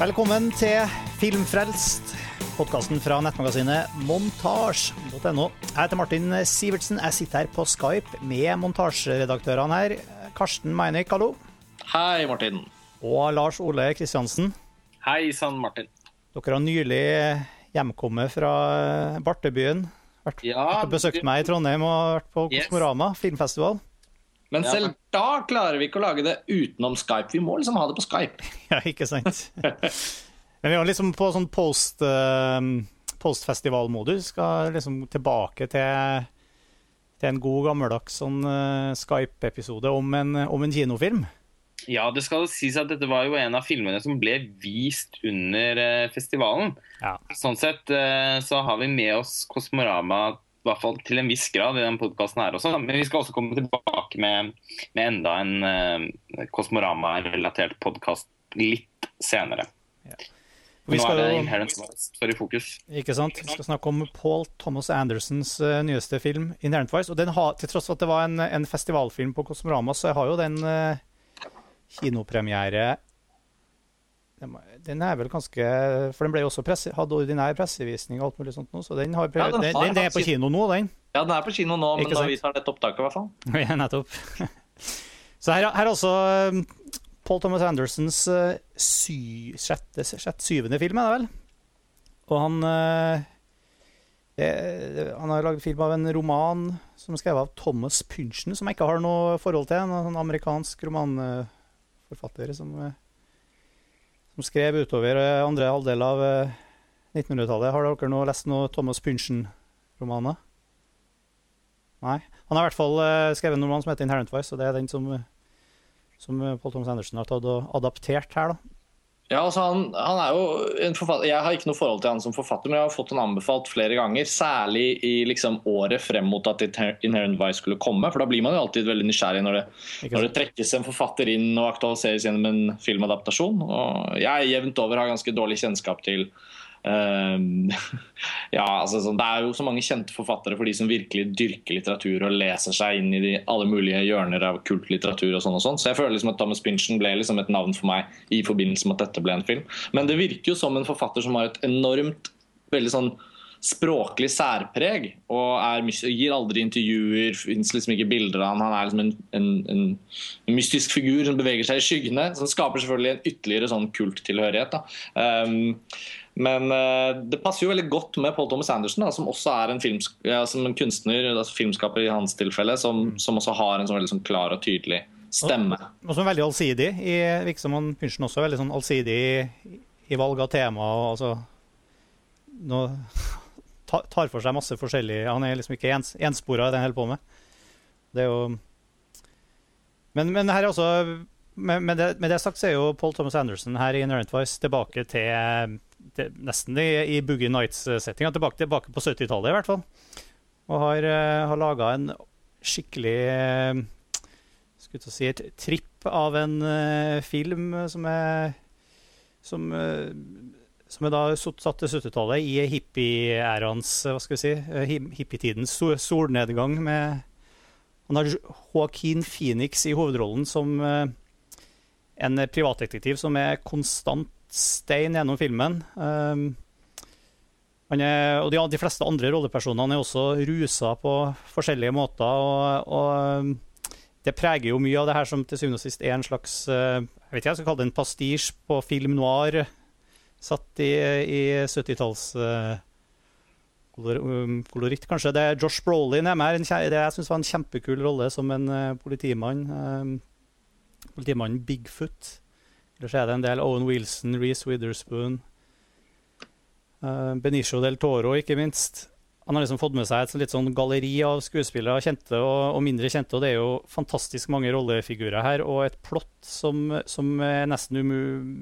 Velkommen til Filmfrelst, podkasten fra nettmagasinet montasj.no. Jeg heter Martin Sivertsen. Jeg sitter her på Skype med montasjeredaktørene her. Karsten Meinik, hallo. Hei, Martin. Og Lars Ole Kristiansen. Hei sann, Martin. Dere har nylig hjemkommet fra Bartebyen. Vært, Ja, vært og besøkt meg i Trondheim og vært på Yes. Kosmorama filmfestival. Men selv ja. da klarer vi ikke å lage det utenom Skype. Vi må liksom ha det på Skype. Ja, ikke sant? Men vi er liksom på sånn post, eh, postfestivalmodus. Skal liksom tilbake til, til en god, gammeldags sånn eh, Skype-episode om, en- om en kinofilm. Ja, det skal sies at dette var jo en av filmene som ble vist under eh, festivalen. Ja. Sånn sett så har vi med oss Kosmorama i hvert fall til en viss grad i den podkasten her også. Men vi skal også komme tilbake med, med enda en uh, Kosmorama-relatert podkast litt senere. Vi Nå er det jo- Inherent Vice står i fokus. Ikke sant? Vi skal snakke om Paul Thomas Andersons uh, nyeste film, 'Inherent Vice'. Og den har, til tross for at det var en, en festivalfilm på Kosmorama, så har jo den uh, kinopremiere den er vel ganske For den ble jo også presse, hadde ordinær pressevisning og alt mulig sånt nå, så den, har, Ja, den den, har den, den er på kino nå, den. Ja, den er på kino nå, men Ikke da viser vi tar dette opptaket, i hvert fall. Ja, nettopp. Så her, her er altså um, Paul Thomas Andersons uh, sy, sjette, sjette, syvende film, er det vel? Og han uh, det- Han har laget film av en roman som er skrevet av Thomas Pynchon, som jeg ikke har noe forhold til. En amerikansk romanforfatter som, uh, som skrev utover uh, andre halvdel av uh, 1900-tallet. Har dere nå lest noe Thomas Pynchon-romaner? Nei. Han har i hvert fall eh, skrevet en roman som heter 'Inherent Vice', og det er den som, eh, som eh, Paul Thomas Anderson har tatt og adaptert her. da. Ja, altså han, han er jo en forfatter Jeg har ikke noe forhold til han som forfatter, men jeg har fått han anbefalt flere ganger. Særlig i liksom året frem mot at Inherent Vice skulle komme. For da blir man jo alltid veldig nysgjerrig når det, når det trekkes en forfatter inn og aktualiseres gjennom en filmadaptasjon. Og jeg jevnt over har ganske dårlig kjennskap til ja, altså sånn, Det er jo så mange kjente forfattere for de som virkelig dyrker litteratur og leser seg inn i de, alle mulige hjørner av kultlitteratur. og sånn og sånn. Så jeg føler liksom at Thomas Pynchon ble liksom et navn for meg i forbindelse med at dette ble en film. Men det virker jo som en forfatter som har et enormt veldig sånn språklig særpreg og er, gir aldri intervjuer, fins liksom ikke bilder av han. Han er liksom en, en, en, mystisk figur som beveger seg i skyggene. Som skaper selvfølgelig en ytterligere sånn kulttilhørighet. Um, men uh, det passer jo veldig godt med Paul Thomas Anderson, da, som også er en, films ja, som en kunstner, altså filmskaper i hans tilfelle, som, som også har en sånn veldig sånn klar og tydelig stemme. Og som er veldig allsidig. I, virker som han også er veldig sånn allsidig i, i valg av tema. og altså nå, Tar for seg masse forskjellig Han er liksom ikke ens, enspora i det han holder på med. Det er jo Men, men her er også med, med, det, med det sagt så er jo Paul Thomas Anderson her i Inherent Vice tilbake til, til nesten i, i Boogie Nights-settinga. Tilbake, tilbake på 70-tallet, i hvert fall. Og har, uh, har laga en skikkelig eh, skulle til å si et tripp av en uh, film som er som, uh, som er da satt til 70-tallet i hippie-æraens eh, Hva skal vi si eh, hippietidens so- solnedgang med Han har Joaquin Phoenix i hovedrollen som eh, en privatdetektiv som er konstant stein gjennom filmen. Um, er, og de, de fleste andre rollepersonene er også rusa på forskjellige måter. og, og um, det preger jo mye av det her som til syvende og sist er en slags eh, jeg vet ikke, jeg skal kalle det en pastisj på film noir satt i, i 70-talls eh, um, koloritt, kanskje. Det er Josh Brolin er med her. Det jeg syns var en kjempekul rolle som en eh, politimann. Politimannen Bigfoot. Ellers er det en del Owen Wilson, Reece Witherspoon, eh, Benicio del Toro, ikke minst han har liksom fått med seg et litt sånn galleri av skuespillere, kjente og, og, mindre kjente. og Det er jo fantastisk mange rollefigurer her, og et plott som, som er nesten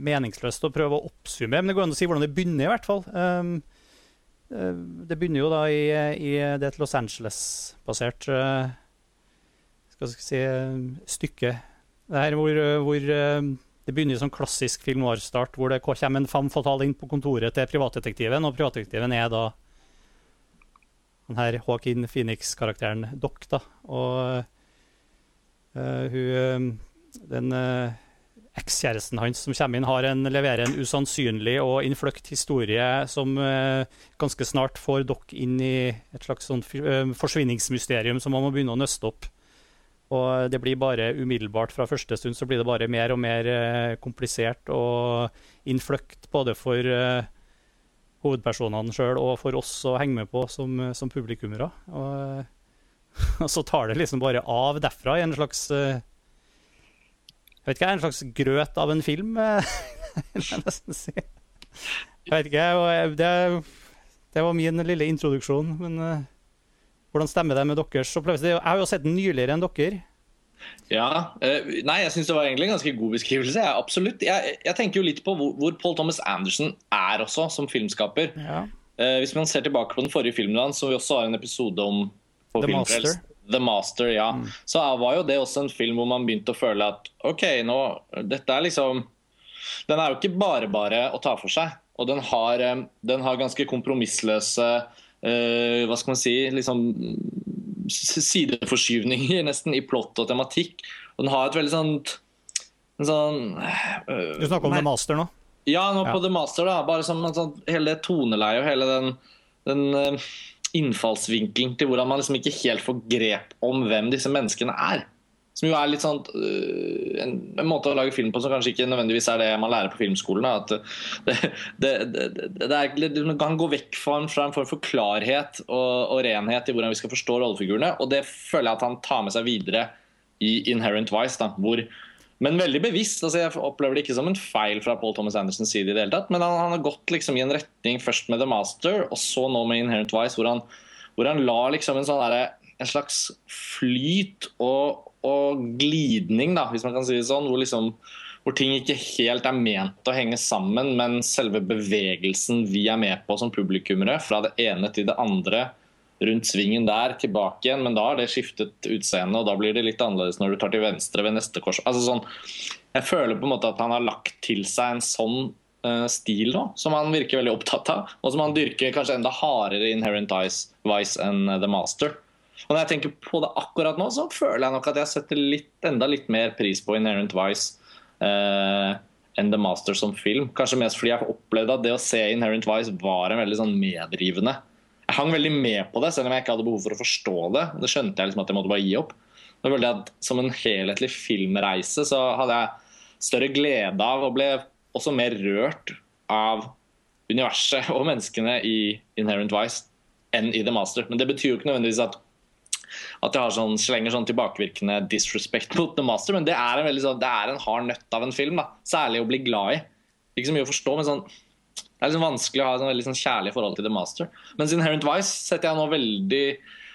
meningsløst å prøve å oppsummere. Men det går an å si hvordan det begynner, i hvert fall. Um, det begynner jo da i, i det et Los Angeles-basert uh, skal vi si, stykke. Det her hvor, hvor uh, det begynner i sånn klassisk film noir-start, hvor det kommer en femme fatale inn på kontoret til privatdetektiven, og privatdetektiven er da den her Joaquin Phoenix-karakteren Doc, da. Og uh, hun Den uh, ekskjæresten hans som kommer inn, en, leverer en usannsynlig og innfløkt historie som uh, ganske snart får Doc inn i et slags sånn, forsvinningsmysterium som man må begynne å nøste opp. Og det blir bare umiddelbart fra første stund så blir det bare mer og mer uh, komplisert og innfløkt både for hovedpersonene sjøl og for oss å henge med på som, som publikummere. Og, og, så tar det liksom bare av derfra i en slags jeg vet ikke, en slags grøt av en film, eh, vil jeg nesten si. Jeg vet ikke, det, det, var min lille introduksjon. Men hvordan stemmer det med deres opplevelse? Jeg har jo sett den nyligere enn dere. Ja, uh, Nei, jeg syns det var egentlig en ganske god beskrivelse. Ja, absolutt. Jeg, jeg, tenker jo litt på hvor, hvor, Paul Thomas Anderson er også, som filmskaper. Ja. Uh, hvis man ser tilbake på den forrige filmen hans, som vi også har en episode om på The Master. The Master, ja. Mm. Så var jo det også en film hvor man begynte å føle at OK, nå Dette er liksom Den er jo ikke bare bare å ta for seg. Og den har, eh, den har ganske kompromissløse Hva skal man si liksom sideforskyvninger nesten i plott og tematikk. Og den har et veldig sånt sånn uh, Du snakker om nei, The Master nå? Ja, nå ja. på The Master. da Bare som sånn, hele det toneleiet og hele den, den uh, innfallsvinkelen til hvordan man liksom ikke helt får grep om hvem disse menneskene er. Som jo er litt sånn uh, en, en, måte å lage film på som kanskje ikke nødvendigvis er det man lærer på filmskolen. At det, det, det, det er, kan gå vekk fra en form for klarhet og, og, renhet i hvordan vi skal forstå rollefigurene. Og det føler jeg at han tar med seg videre i Inherent Vice. Da, hvor men veldig bevisst. altså Jeg opplever det ikke som en feil fra Paul Thomas Andersens side. i det hele tatt, Men han, han har gått liksom i en retning først med The Master, og så nå med Inherent Vice, hvor han, hvor han la liksom en, sånn der, en slags flyt og, og, glidning, da, hvis man kan si det sånn, hvor, liksom, hvor ting ikke helt er ment å henge sammen, men selve bevegelsen vi er med på som publikummere, fra det ene til det andre, rundt svingen der, tilbake igjen, men da har det skiftet utseende, og da blir det litt annerledes når du tar til venstre ved neste kors. Altså sånn, jeg føler på en måte at han har lagt til seg en sånn uh, stil nå, som han virker veldig opptatt av, og som han dyrker kanskje enda hardere i Inherent Vice enn uh, The Master. Og når jeg tenker på det akkurat nå, så føler jeg nok at jeg setter litt, enda litt mer pris på Inherent Vice uh, enn The Master som film. Kanskje mest fordi jeg opplevde at det å se Inherent Vice var en veldig sånn medrivende jeg hang veldig med på det, selv om jeg ikke hadde behov for å forstå det. Det skjønte jeg liksom at jeg måtte bare gi opp. Da følte jeg at Som en helhetlig filmreise så hadde jeg større glede av og ble også mer rørt av universet og menneskene i Inherent Vice enn i The Master. Men det betyr jo ikke nødvendigvis at at jeg har sånn, slenger sånn tilbakevirkende disrespect mot The Master, men det er en, sånn, det er en hard nøtt av en film. da, Særlig å bli glad i. Ikke så mye å forstå, men sånn det er liksom vanskelig å ha et veldig sånn kjærlig forhold til The Master. Mens Inherent Vice setter jeg nå veldig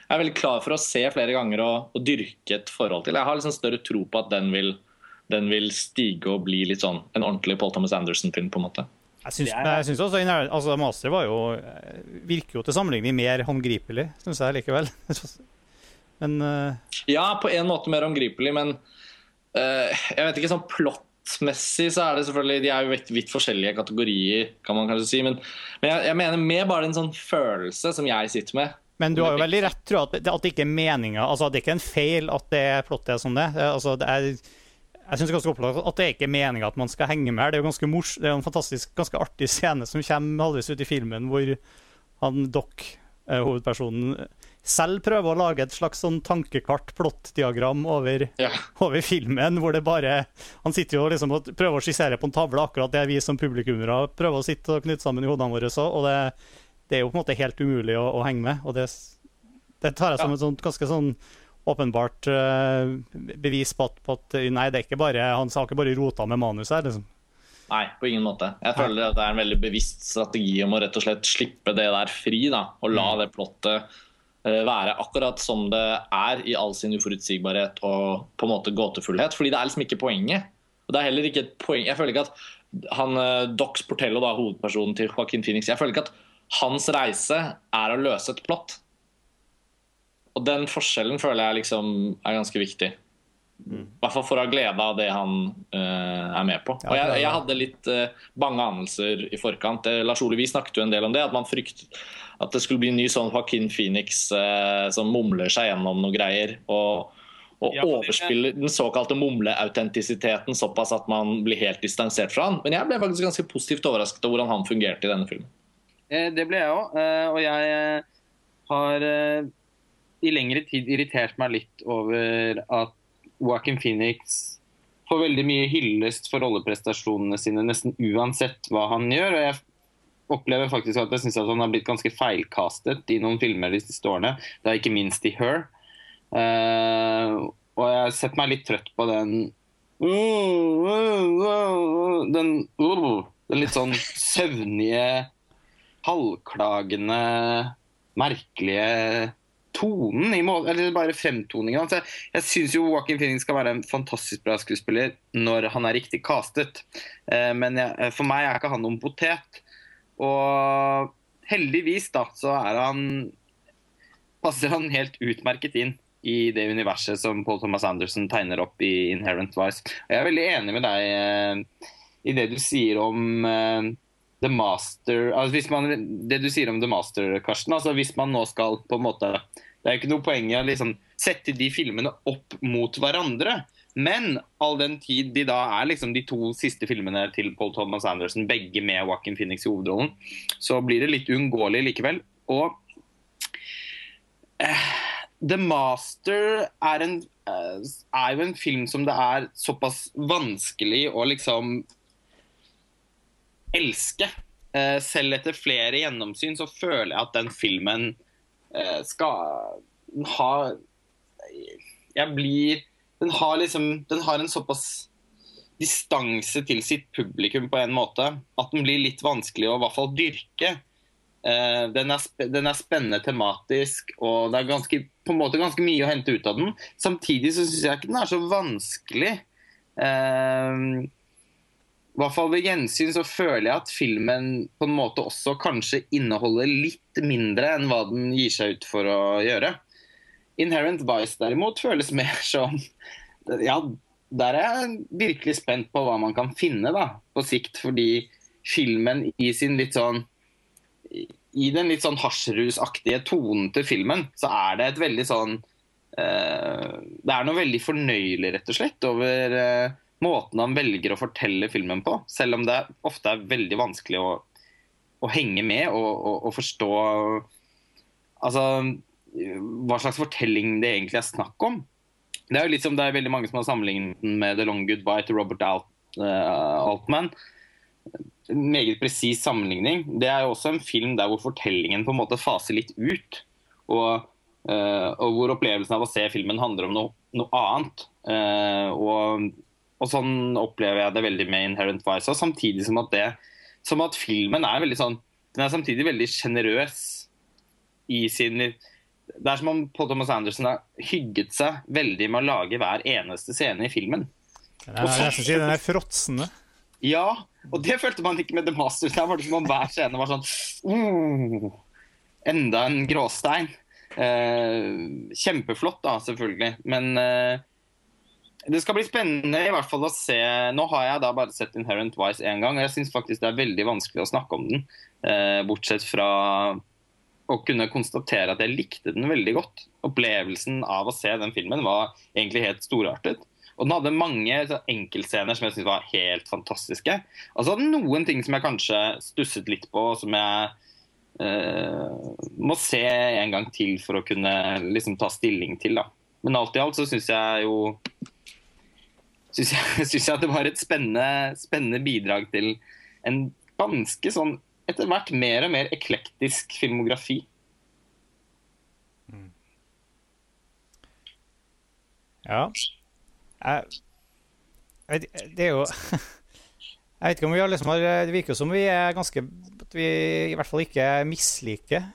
jeg er veldig klar for å se flere ganger og, og dyrke et forhold til. Jeg har liksom større tro på at den vil, den vil stige og bli litt sånn en ordentlig Paul Thomas Anderson-film. på en måte. Jeg syns, jeg syns også altså, Master var jo, virker jo til sammenligning mer håndgripelig, syns jeg likevel. Men uh... Ja, på en måte mer håndgripelig, men uh, jeg vet ikke sånn plott Messig så er det selvfølgelig De er jo vidt, vidt forskjellige kategorier, kan man kanskje si. Men, men jeg, jeg, mener mer bare en sånn følelse som jeg sitter med. Men du har jo veldig rett, tror jeg, at, at det ikke er meninga altså, Det er ikke en feil at det plottet er som det. Altså, det er, jeg synes ganske opplagt at det er ikke meninga at man skal henge med her. Det er jo ganske mors, det er en fantastisk, ganske artig scene som kommer halvveis ut i filmen, hvor han Doc, eh, hovedpersonen, selv prøver å lage et slags sånn tankekart, plottdiagram, over, ja. over, filmen. hvor det bare, Han sitter jo liksom og prøver å skissere på en tavle akkurat det vi som publikummere prøver å sitte og knytte sammen i hodene våre. Så, og det, det, er jo på en måte helt umulig å, å henge med. og Det, det tar jeg som ja. et sånt, ganske sånn åpenbart uh, bevis på at, på at, nei, det er ikke bare, han har ikke bare rota med manus her. liksom. Nei, på ingen måte. Jeg føler at det er en veldig bevisst strategi om å rett og slett slippe det der fri. da, Og la mm. det plottet Eh, være akkurat som det er i all sin uforutsigbarhet og på en måte gåtefullhet. Fordi det er liksom ikke poenget. Og det er heller ikke et poeng. Jeg føler ikke at han, eh, Dox Portello, da, hovedpersonen til Joaquin Phoenix, jeg føler ikke at hans reise er å løse et plott. Og den forskjellen føler jeg liksom er ganske viktig. I hvert fall for å ha glede av det han uh, er med på. Og jeg, jeg hadde litt uh, bange anelser i forkant. Lars Ole, vi snakket jo en del om det. At man fryktet at det skulle bli en ny sånn Joaquin Phoenix eh, som mumler seg gjennom noen greier. Og, Og Ja, overspiller den såkalte mumleautentisiteten såpass at man blir helt distansert fra han. Men jeg ble faktisk ganske positivt overrasket over hvordan han fungerte i denne filmen. Eh, Det ble jeg òg. Og jeg eh, har eh, i lengre tid irritert meg litt over at Joaquin Phoenix får veldig mye hyllest for rolleprestasjonene sine nesten uansett hva han gjør. Og jeg opplever faktisk at jeg syns han har blitt ganske feilkastet i noen filmer de siste årene. Det er ikke minst i Her. Uh, og jeg har sett meg litt trøtt på den den, den litt sånn søvnige, halvklagende, merkelige tonen, eller bare fremtoningen. Altså, jeg syns jo Joaquin Phoenix skal være en fantastisk bra skuespiller når han er riktig castet. Eh, men jeg, for meg er ikke han noen potet. Og heldigvis da, så er han passer han helt utmerket inn i det universet som Paul Thomas Anderson tegner opp i Inherent Vice. Og jeg er veldig enig med deg eh, i det du sier om eh, The Master altså man, Det du sier om The Master, Karsten. altså Hvis man nå skal på en måte Det er jo ikke noe poeng i å liksom sette de filmene opp mot hverandre. Men all den tid de da er liksom de to siste filmene til Paul Thomas Anderson, begge med Joaquin Phoenix i hovedrollen, så blir det litt uunngåelig likevel. Og eh, The Master er, en, eh, er jo en film som det er såpass vanskelig å liksom elske. Eh, selv etter flere gjennomsyn så føler jeg at den filmen skal ha Jeg blir Den har liksom Den har en såpass distanse til sitt publikum på en måte at den blir litt vanskelig å i hvert fall dyrke. Uh, den, er den er spennende tematisk, og det er ganske, på en måte ganske mye å hente ut av den. Samtidig så syns jeg ikke den er så vanskelig. Uh, i hvert fall ved gjensyn så føler jeg at filmen på en måte også kanskje inneholder litt mindre enn hva den gir seg ut for å gjøre. Inherent Vice derimot føles mer som Ja, der er jeg virkelig spent på hva man kan finne da, på sikt. Fordi filmen i sin litt sånn I den litt sånn hasjrusaktige tonen til filmen, så er det et veldig sånn uh, Det er noe veldig fornøyelig, rett og slett, over uh, måten han velger å fortelle filmen på. Selv om det ofte er veldig vanskelig å, å henge med og, og, og forstå altså, hva slags fortelling det egentlig er snakk om. Det er jo litt som det er veldig mange som har sammenlignet den med The Long Goodbye til Robert Alt, uh, Altman. Meget presis sammenligning. Det er jo også en film der hvor fortellingen på en måte faser litt ut. Og, uh, og hvor opplevelsen av å se filmen handler om noe, noe annet. Uh, og og sånn opplever jeg det veldig med Inherent Vice. Og samtidig som at, det, som at filmen er veldig sånn Den er samtidig veldig sjenerøs i sin Det er som om Paul Thomas Anderson har hygget seg veldig med å lage hver eneste scene i filmen. Den er, jeg nesten si den er fråtsende. Ja, og det følte man ikke med The Master. Der var det som om hver scene var sånn oh, Enda en gråstein. Eh, kjempeflott, da, selvfølgelig. Men eh, det skal bli spennende i hvert fall å se Nå har jeg da bare sett Inherent Vice én gang, og jeg syns faktisk det er veldig vanskelig å snakke om den. Eh, bortsett fra å kunne konstatere at jeg likte den veldig godt. Opplevelsen av å se den filmen var egentlig helt storartet. Og den hadde mange enkeltscener som jeg syntes var helt fantastiske. Og så hadde den noen ting som jeg kanskje stusset litt på, som jeg eh, må se en gang til for å kunne liksom ta stilling til. da. Men alt i alt så syns jeg jo syns jeg, synes jeg at det var et spennende, spennende bidrag til en ganske sånn etter hvert mer og mer eklektisk filmografi. Ja. Jeg, jeg, det er jo Jeg vet ikke om vi har liksom har Det virker som vi er ganske At vi i hvert fall ikke misliker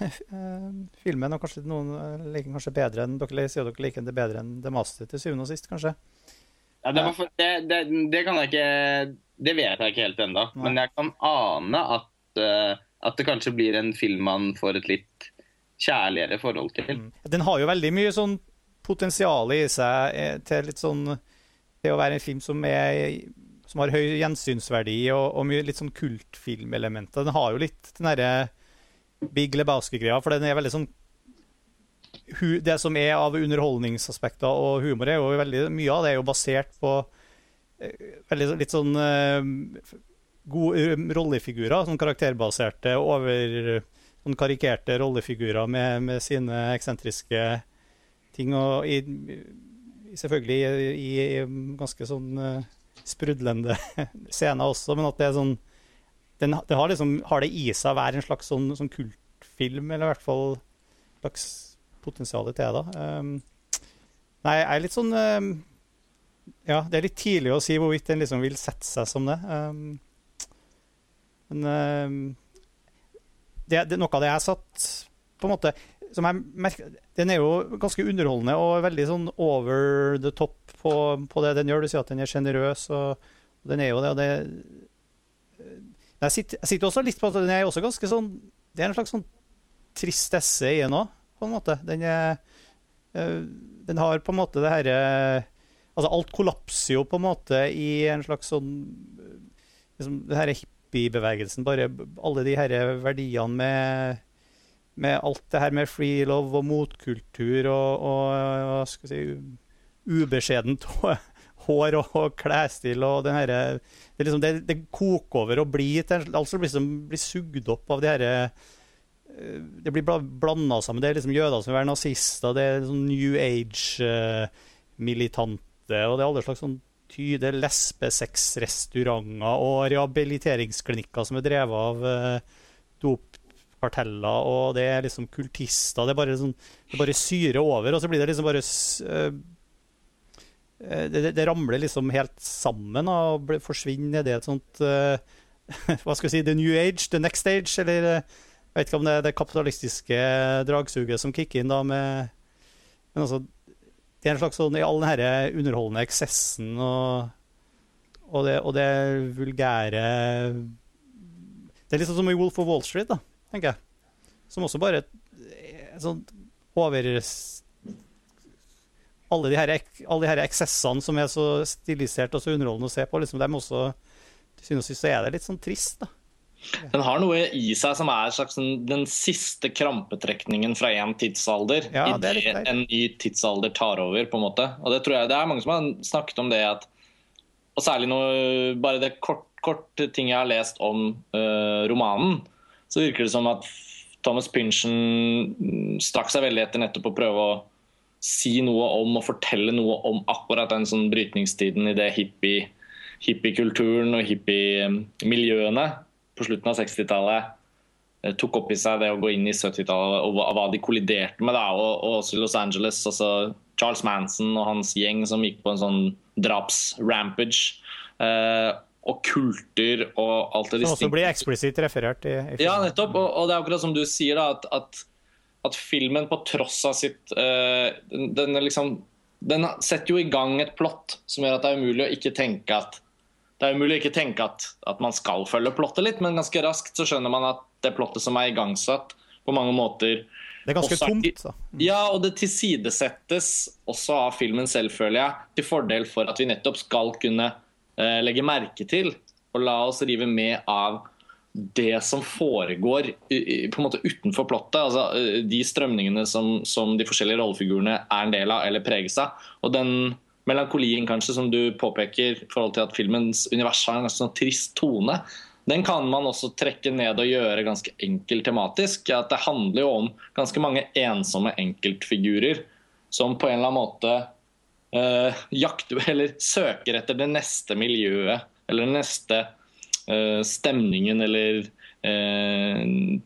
filmen. Og kanskje noen liker kanskje bedre enn dere sier dere liker det bedre enn The Master til syvende og sist, kanskje. Ja, det, for, det, det, det, kan jeg ikke Det vet jeg ikke helt ennå. Men jeg kan ane at, uh, at det kanskje blir en film man får et litt kjærligere forhold til. Mm. Den har jo veldig mye sånn potensial i seg eh, til litt sånn til å være en film som, er, som har høy gjensynsverdi og, og mye litt sånn kultfilmelementer. Den har jo litt den derre Big Lebowski-greia, for den er veldig sånn det som er av underholdningsaspekter og humor, er jo veldig mye av det er jo basert på eh, veldig litt sånn eh, gode rollefigurer. Sånn karakterbaserte, over sånn karikerte rollefigurer med, med sine eksentriske ting. Og i, selvfølgelig i, i ganske sånn uh, sprudlende scener også, men at det er sånn den, det har, liksom, har det i seg å være en slags sånn, sånn kultfilm, eller i hvert fall slags potensial til det. Um, nei, jeg er litt sånn um, Ja, det er litt tidlig å si hvorvidt den liksom vil sette seg som det. Um, men um, det, det, noe av det jeg satt på en måte som jeg merker, Den er jo ganske underholdende og veldig sånn over the top på, på det den gjør. Du sier at den er sjenerøs, og, og, den er jo det. og det jeg sitter, jeg sitter, også litt på at den er også ganske sånn Det er en slags sånn tristesse i den òg, på en måte. Den, er, eh, den har på en måte det herre Altså, alt kollapser jo på en måte i en slags sånn liksom, Det herre hippiebevegelsen. Bare alle de her verdiene med, med alt det her med free love og motkultur og, og skal si, ubeskjedent hår og, og klesstil og den herre det, liksom, det, det, koker over og blir til Altså liksom blir sugd opp av de herre eh, det blir blanda sammen. Det er liksom jøder som vil være nazister, det er sånn New Age-militante, og det er alle slags sånn tyde lesbesexrestauranter og rehabiliteringsklinikker som er drevet av uh, dopkarteller, og det er liksom kultister. Det er bare, sånn, bare syrer over, og så blir det liksom bare uh, det, det, ramler liksom helt sammen og forsvinner nedi et sånt uh, Hva skal vi si The new age, the next age, eller jeg vet ikke om det er det kapitalistiske dragsuget som kicker inn da med Men altså det er en slags sånn i all denne underholdende eksessen og, og, det, og det vulgære Det er litt sånn som i Wolf of Wall Street, da, tenker jeg. Som også bare sånn over alle de, her, alle de her eksessene som er så stilisert og så underholdende å se på, liksom, dem også til syvende og sist er det litt sånn trist. da. Den har noe i seg som er slags, den siste krampetrekningen fra en tidsalder. Ja, idet en ny tidsalder tar over. på en måte. Og Det tror jeg, det er mange som har snakket om det. at og særlig noe, bare det kort, kort ting jeg har lest om uh, romanen, så virker det som at Thomas Pynchon strakk seg veldig etter nettopp å prøve å si noe om og fortelle noe om akkurat den sånn brytningstiden i det hippie, hippiekulturen og hippiemiljøene på slutten av 60-tallet eh, tok opp i seg det å gå inn i 70-tallet og hva de kolliderte med. Da, og, og også i Los Angeles. Altså Charles Manson og hans gjeng som gikk på en sånn drapsrampage. Eh, og kulter og alt det Som også blir eksplisitt referert i, i. Ja, nettopp. Og, og, det er akkurat som du sier, da, at, at, at filmen på tross av sitt eh, den, den, liksom, den setter jo i gang et plott som gjør at det er umulig å ikke tenke at det er umulig å ikke tenke at, at, man skal følge plottet litt, men ganske raskt så skjønner man at det plottet som er igangsatt, på mange måter Det er ganske tomt, så. Ja, og det tilsidesettes også av filmen selv, føler jeg, til fordel for at vi nettopp skal kunne eh, legge merke til og la oss rive med av det som foregår på en måte utenfor plottet. altså eh, De strømningene som, som de forskjellige rollefigurene er en del av eller preges av. Og den melankolien kanskje som du påpeker i forhold til at filmens univers har en sånn trist tone, den kan man også trekke ned og gjøre ganske enkel tematisk. At det handler jo om ganske mange ensomme enkeltfigurer som på en eller annen måte øh, jakter eller søker etter det neste miljøet eller den neste øh, stemningen eller øh,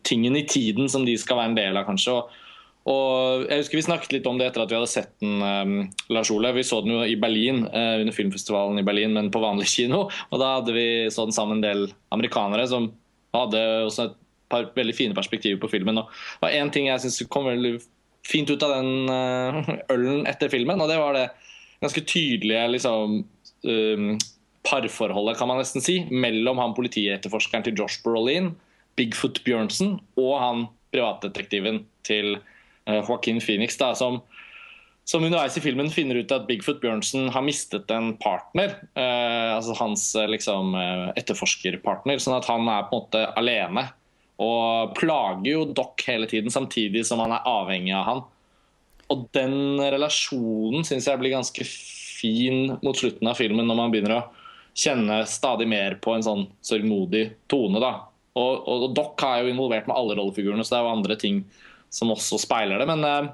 tingen i tiden som de skal være en del av, kanskje. Og, og jeg husker Vi snakket litt om det etter at vi hadde sett den. Um, Lars Ole. Vi så den jo i Berlin uh, under filmfestivalen i Berlin, men på vanlig kino. og Da hadde vi så den sammen en del amerikanere som hadde også et par veldig fine perspektiver på filmen. Og det var én ting jeg syns kom veldig fint ut av den uh, ølen etter filmen, og det var det ganske tydelige liksom, um, parforholdet, kan man nesten si, mellom han politietterforskeren til Josh Brolin, Bigfoot Bjørnsen, og han privatdetektiven til Eh, Joaquin Phoenix, da, som, som underveis i filmen finner ut at Bigfoot Bjørnsen har mistet en partner. Eh, altså hans eh, liksom, eh, etterforskerpartner. Sånn at han er på en måte alene. Og plager jo Doc hele tiden, samtidig som han er avhengig av han. og den relasjonen syns jeg blir ganske fin mot slutten av filmen, når man begynner å kjenne stadig mer på en sånn sørgmodig tone. da. Og, og, og Doc er jo involvert med alle rollefigurene, så det er jo andre ting som også speiler det. Men uh,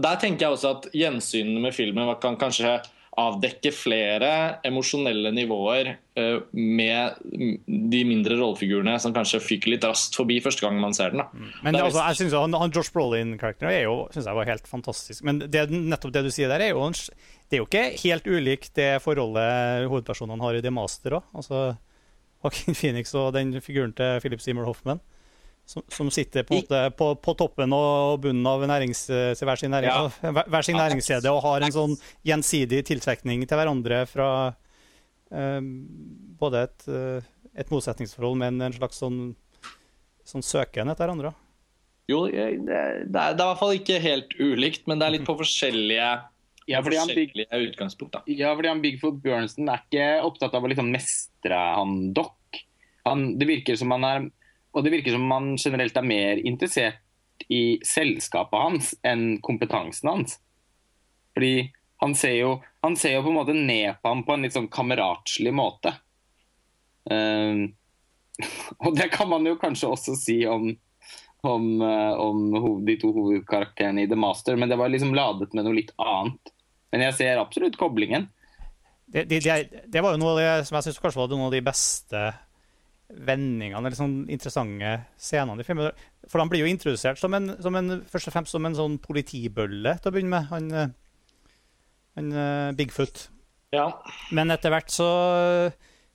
der tenker jeg også at gjensynene med filmen kan kanskje avdekke flere emosjonelle nivåer uh, med de mindre rollefigurene som kanskje fyker litt raskt forbi første gang man ser den. Da. Men det, altså, jeg synes han, han Josh Brolin-karakteren er jo synes jeg var helt fantastisk. Men det, nettopp det du sier der, er jo, det er jo ikke helt ulikt det forholdet hovedpersonene har i The Master òg. Altså, Joaquin Phoenix og den figuren til Philip Seymour Hoffman. Som, som, sitter på, måte, på, på, toppen og bunnen av nærings, hver sin, nærings, ja. hver sin næringskjede og har en sånn gjensidig tiltrekning til hverandre fra um, både et, et, motsetningsforhold, men en slags sånn, sånn søken etter hverandre. Jo, det, det, er, det er i hvert fall ikke helt ulikt, men det er litt på forskjellige ja, fordi han, Big, utgangspunkt, da. ja, fordi han Bigfoot Bjørnsen er ikke opptatt av å liksom mestre han Doc. Han, det virker som han er og det virker som man generelt er mer interessert i selskapet hans enn kompetansen hans. Fordi han ser jo, han ser jo på en måte ned på ham på en litt sånn kameratslig måte. Um, og det kan man jo kanskje også si om, om, uh, om de to hovedkarakterene i The Master, men det var liksom ladet med noe litt annet. Men jeg ser absolutt koblingen. Det, det, det, var jo noe som jeg syns kanskje var noen av de beste vendingene eller sånn interessante scenene i filmen. For han blir jo introdusert som en, som en, først og fremst som en sånn politibølle til å begynne med. Han, eh, han uh, Bigfoot. Ja. Men etter hvert så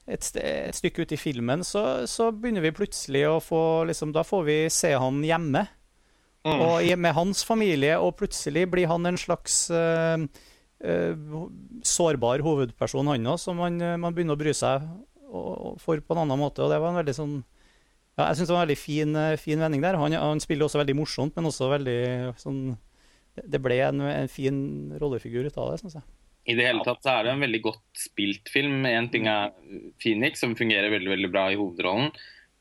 et, et stykke ut i filmen så, så, begynner vi plutselig å få liksom, Da får vi se han hjemme. Mm. Og med hans familie, og plutselig blir han en slags uh, uh, sårbar hovedperson, han òg, som man, man begynner å bry seg for på en annen måte. Og det var en veldig sånn ja, Jeg syns det var en veldig fin, eh, fin vending der. Han, han, spiller også veldig morsomt, men også veldig sånn Det ble en, en fin rollefigur ut av det, syns jeg. I det hele tatt så er det en veldig godt spilt film. Én ting er Phoenix, som fungerer veldig veldig bra i hovedrollen.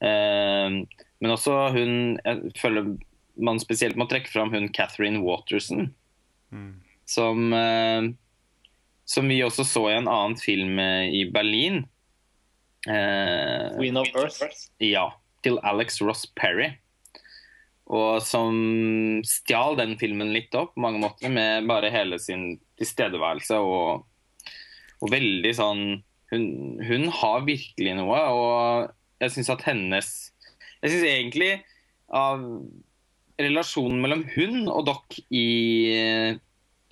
Eh, men også hun Jeg føler man spesielt må trekke fram hun Catherine Waterson. Mm. Som, eh, som vi også så i en annen film eh, i Berlin. Queen of Earth? Ja. Til Alex Ross Perry. Og som stjal den filmen litt opp på mange måter, med bare hele sin tilstedeværelse og, og veldig sånn hun, hun, har virkelig noe, og jeg syns at hennes Jeg syns egentlig av relasjonen mellom hun og Doc i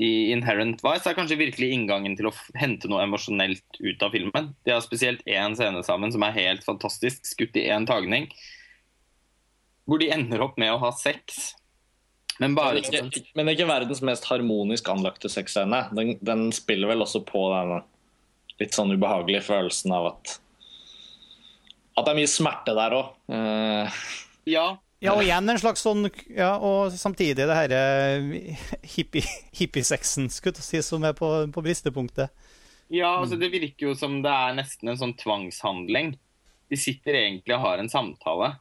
i Inherent Vice er kanskje virkelig inngangen til å hente noe emosjonelt ut av filmen. De har spesielt én scene sammen som er helt fantastisk, skutt i én tagning. Hvor de ender opp med å ha sex. Men, bare, men, ikke, men ikke verdens mest harmonisk anlagte sexscene. Den, den, spiller vel også på den litt sånn ubehagelige følelsen av at At det er mye smerte der òg. Uh, eh, ja, ja, og igjen en slags sånn Ja, og samtidig det herre hippiesexen, skulle jeg si, som er på, på bristepunktet. Ja, altså det virker jo som det er nesten en sånn tvangshandling. De sitter egentlig og har en samtale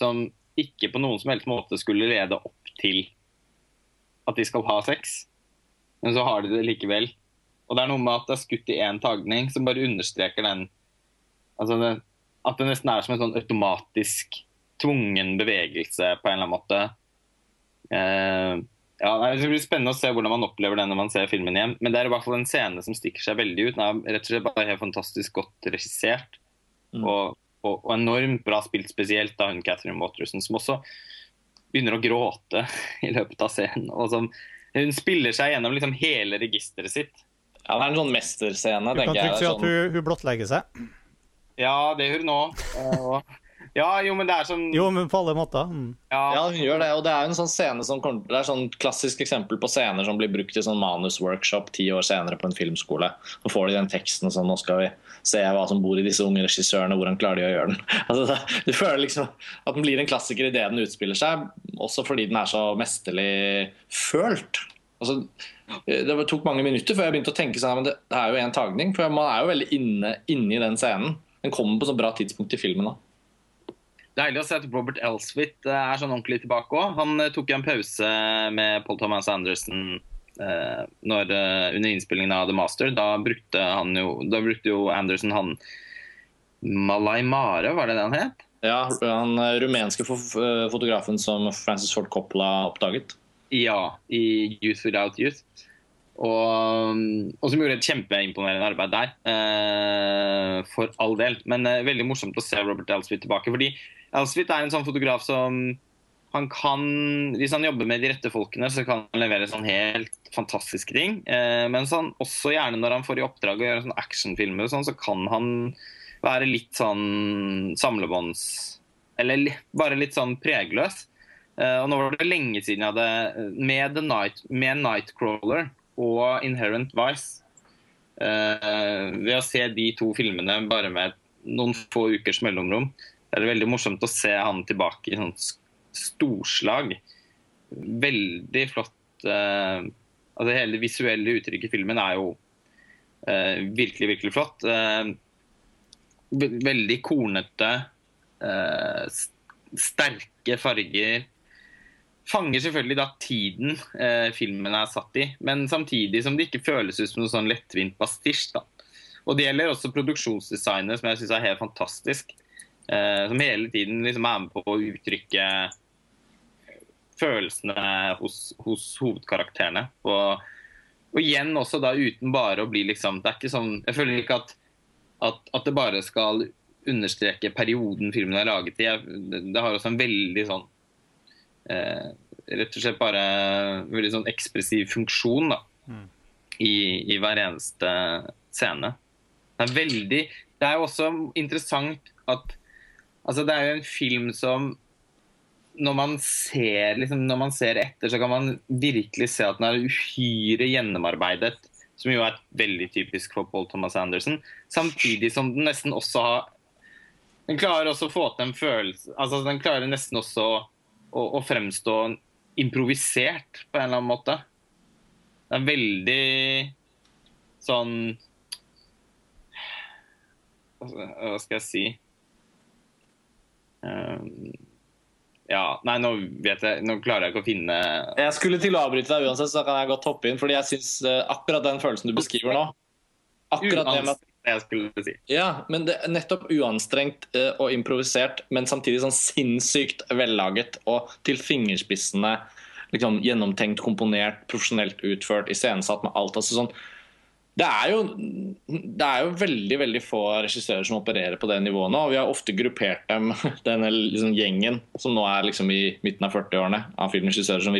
som ikke på noen som helst måte skulle lede opp til at de skal ha sex, men så har de det likevel. Og det er noe med at det er skutt i én tagning som bare understreker den altså det, At det nesten er som en sånn automatisk tvungen bevegelse på en eller annen måte. Uh, ja, Det blir spennende å se hvordan man opplever det når man ser filmen igjen. Men det er i hvert fall en scene som stikker seg veldig ut. Den er rett og slett bare helt fantastisk godt regissert. Mm. Og, og, og, enormt bra spilt, spesielt av hun Catherine Waterson, som også begynner å gråte i løpet av scenen. Og som, hun spiller seg gjennom liksom hele registeret sitt. Ja, Det er en sånn mesterscene. Du kan trygt si at sånn... hun, hun blottlegger seg. Ja, det gjør hun òg. Ja, jo, men det er sånn Jo, men på alle måter. Mm. Ja. ja. hun gjør det. Og det er jo en sånn scene som Det er sånn klassisk eksempel på scener som blir brukt i sånn manusworkshop ti år senere på en filmskole. Så får de den teksten og sånn Nå skal vi se hva som bor i disse unge regissørene, hvordan klarer de å gjøre den? Altså, du føler liksom at den blir en klassiker idet den utspiller seg, også fordi den er så mesterlig følt. Altså, det tok mange minutter før jeg begynte å tenke sånn, men det, det er jo en tagning. For man er jo veldig inne, inne i den scenen. Den kommer på så bra tidspunkt i filmen òg. Deilig å se at Robert Elswit eh, er sånn ordentlig tilbake òg. Han eh, tok en pause med Paul Thomas Anderson eh, når, under innspillingen av The Master. Da brukte, han jo, da brukte jo Anderson han Malay Mare, var det det han het? Ja, han rumenske fotografen som Francis Ford Coppola oppdaget. Ja, i Youth Without Youth. Og, og som gjorde et kjempeimponerende arbeid der. Eh, for all del. Men eh, veldig morsomt å se Robert Elswit tilbake. Fordi Elswit er en sånn fotograf som han kan, Hvis han jobber med de rette folkene, så kan han levere sånn helt fantastiske ting. Eh, men sånn, også gjerne når han får i oppdrag å gjøre sånn actionfilmer, sånn, så kan han være litt sånn samlebånds... Eller bare litt sånn pregløs. Eh, og nå var det lenge siden jeg hadde Med, The Night, med Nightcrawler og Inherent Vice Uh, Ved å se de to filmene bare med noen få ukers mellomrom, er det veldig morsomt å se han tilbake i sånn storslag. Veldig flott uh, altså Hele det visuelle uttrykket i filmen er jo uh, virkelig, virkelig flott. Veldig kornete, sterke farger fanger selvfølgelig da tiden eh, filmen er satt i, men samtidig som det ikke føles ut som noe sånn lettvint pastisj. da. Og Det gjelder også produksjonsdesignet, som jeg syns er helt fantastisk. Eh, som hele tiden liksom er med på å uttrykke følelsene hos, hos hovedkarakterene. Og, og igjen også da uten bare å bli liksom Det er ikke sånn Jeg føler ikke at, at, at det bare skal understreke perioden filmen er laget i. Det har også en veldig sånn eh, rett og slett bare veldig sånn ekspressiv funksjon da, Mm. i, i hver eneste scene. Det er veldig Det er jo også interessant at altså Det er jo en film som når man ser liksom, når man ser etter, så kan man virkelig se at den er uhyre gjennomarbeidet. Som jo er veldig typisk for Paul Thomas Anderson. Samtidig som den nesten også har Den klarer også å få til en følelse altså Den klarer nesten også å, å, å fremstå improvisert på en eller annen måte. Det er veldig sånn Hva skal jeg si Um, Ja, nei, nå vet jeg Nå klarer jeg ikke å finne Jeg skulle til å avbryte deg uansett, så kan jeg godt hoppe inn. fordi jeg synes eh, akkurat den følelsen du beskriver nå Akkurat det med jeg skulle si. Ja, men det er nettopp uanstrengt eh, og improvisert, men samtidig sånn sinnssykt vellaget og til fingerspissene liksom, gjennomtenkt, komponert, profesjonelt utført, iscenesatt med alt. altså sånn det er, jo, det er jo veldig veldig få regissører som opererer på det nivået nå. og Vi har ofte gruppert dem, denne liksom gjengen som nå er liksom i midten av 40-årene, av filmregissører som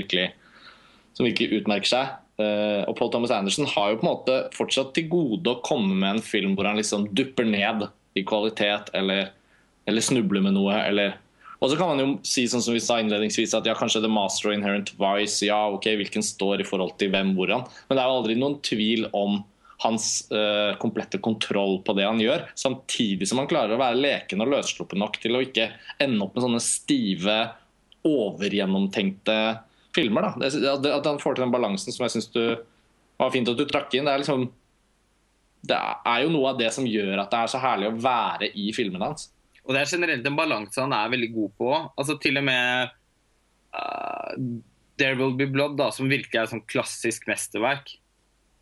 som virkelig utmerker seg. Eh, og Paul Thomas Anderson har jo på en måte fortsatt til gode å komme med en film hvor han liksom dupper ned i kvalitet eller, eller snubler med noe. eller og så kan man jo si sånn som vi sa innledningsvis at ja, kanskje The Master og Inherent Vice, ja, ok, hvilken står i forhold til hvem, hvordan. Men det er jo aldri noen tvil om hans uh, komplette kontroll på det han gjør, samtidig som han klarer å være leken og løssluppen nok til å ikke ende opp med sånne stive, overgjennomtenkte filmer. Da. Det, at- han får til den balansen som jeg syns du var fint at du trakk inn. Det er liksom det er jo noe av det som gjør at det er så herlig å være i filmene hans. Og det er generelt en balanse han er veldig god på. Altså Til og med uh, There Will Be Blood, da, som virkelig er et sånn klassisk mesterverk.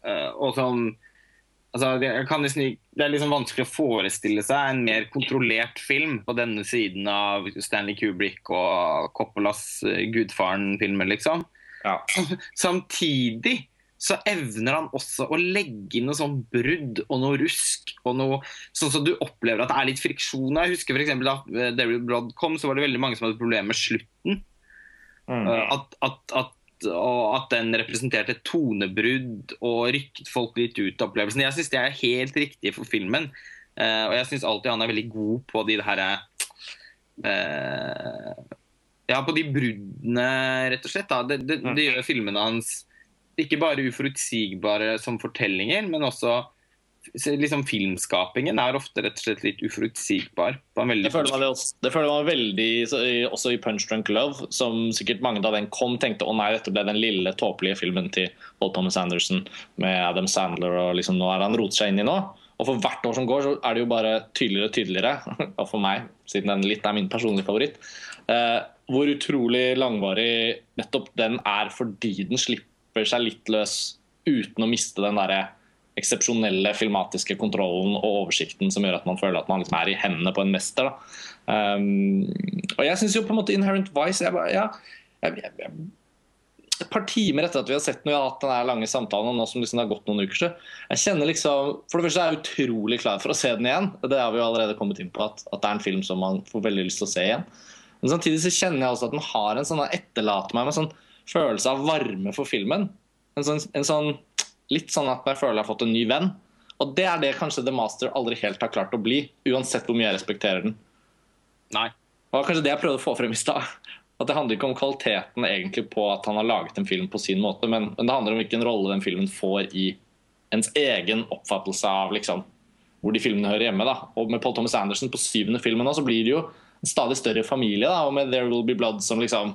Uh, og som altså, jeg kan nesten, ikke- det er liksom vanskelig å forestille seg en mer kontrollert film på denne siden av Stanley Kubrick og Coppolas uh, Gudfaren-filmer, liksom. Ja. Samtidig så evner han også å legge inn noe sånn brudd og noe rusk. og noe, Sånn som du opplever at det er litt friksjon. Jeg husker eksempel Da eh, David Blood kom, så var det veldig mange som hadde problemer med slutten. Mm. Eh, At, at, at, og at den representerte tonebrudd og rykket folk litt ut av opplevelsen. Jeg syns det er helt riktig for filmen. Uh, og jeg syns alltid han er veldig god på de her uh, Ja, på de bruddene, rett og slett. Det, det, det gjør filmene hans ikke bare uforutsigbare som fortellinger, men også liksom filmskapingen er ofte rett og slett litt uforutsigbar. Det føler man, det føler man veldig så, også i Punch Drunk Love, som sikkert mange da den kom, tenkte å nei, dette ble den lille tåpelige filmen til Paul Thomas Anderson med Adam Sandler, og liksom nå er han rotet seg inn i nå. Og for hvert år som går, så er det jo bare tydeligere og tydeligere, og for meg, siden den litt er min personlige favoritt, eh, hvor utrolig langvarig nettopp den er fordi den slipper seg litt løs uten å miste den derre eksepsjonelle filmatiske kontrollen og oversikten som gjør at man føler at man liksom er i hendene på en mester. Um, og jeg syns jo på en måte Inherent Vice jeg, ja, jeg, jeg, Et par timer etter at vi har sett noe, hatt den lange samtalen, og nå som liksom det har gått noen uker, så jeg kjenner liksom For det første er jeg utrolig klar for å se den igjen. Det har vi jo allerede kommet inn på, at, at det er en film som man får veldig lyst til å se igjen. Men samtidig så kjenner jeg også at den har en sånn etterlater meg med en sånn følelse av varme for filmen. En sånn, en sånn Litt sånn at jeg føler jeg har fått en ny venn. Og det er det kanskje The Master aldri helt har klart å bli, uansett hvor mye jeg respekterer den. Nei. Det var kanskje det jeg prøvde å få frem i stad. At det handler ikke om kvaliteten egentlig på at han har laget en film på sin måte, men, men det handler om hvilken rolle den filmen får i ens egen oppfattelse av liksom, hvor de filmene hører hjemme. Da. Og med Paul Thomas Anderson på syvende filmen nå, så blir det jo en stadig større familie. Da, og med There Will Be Blood som liksom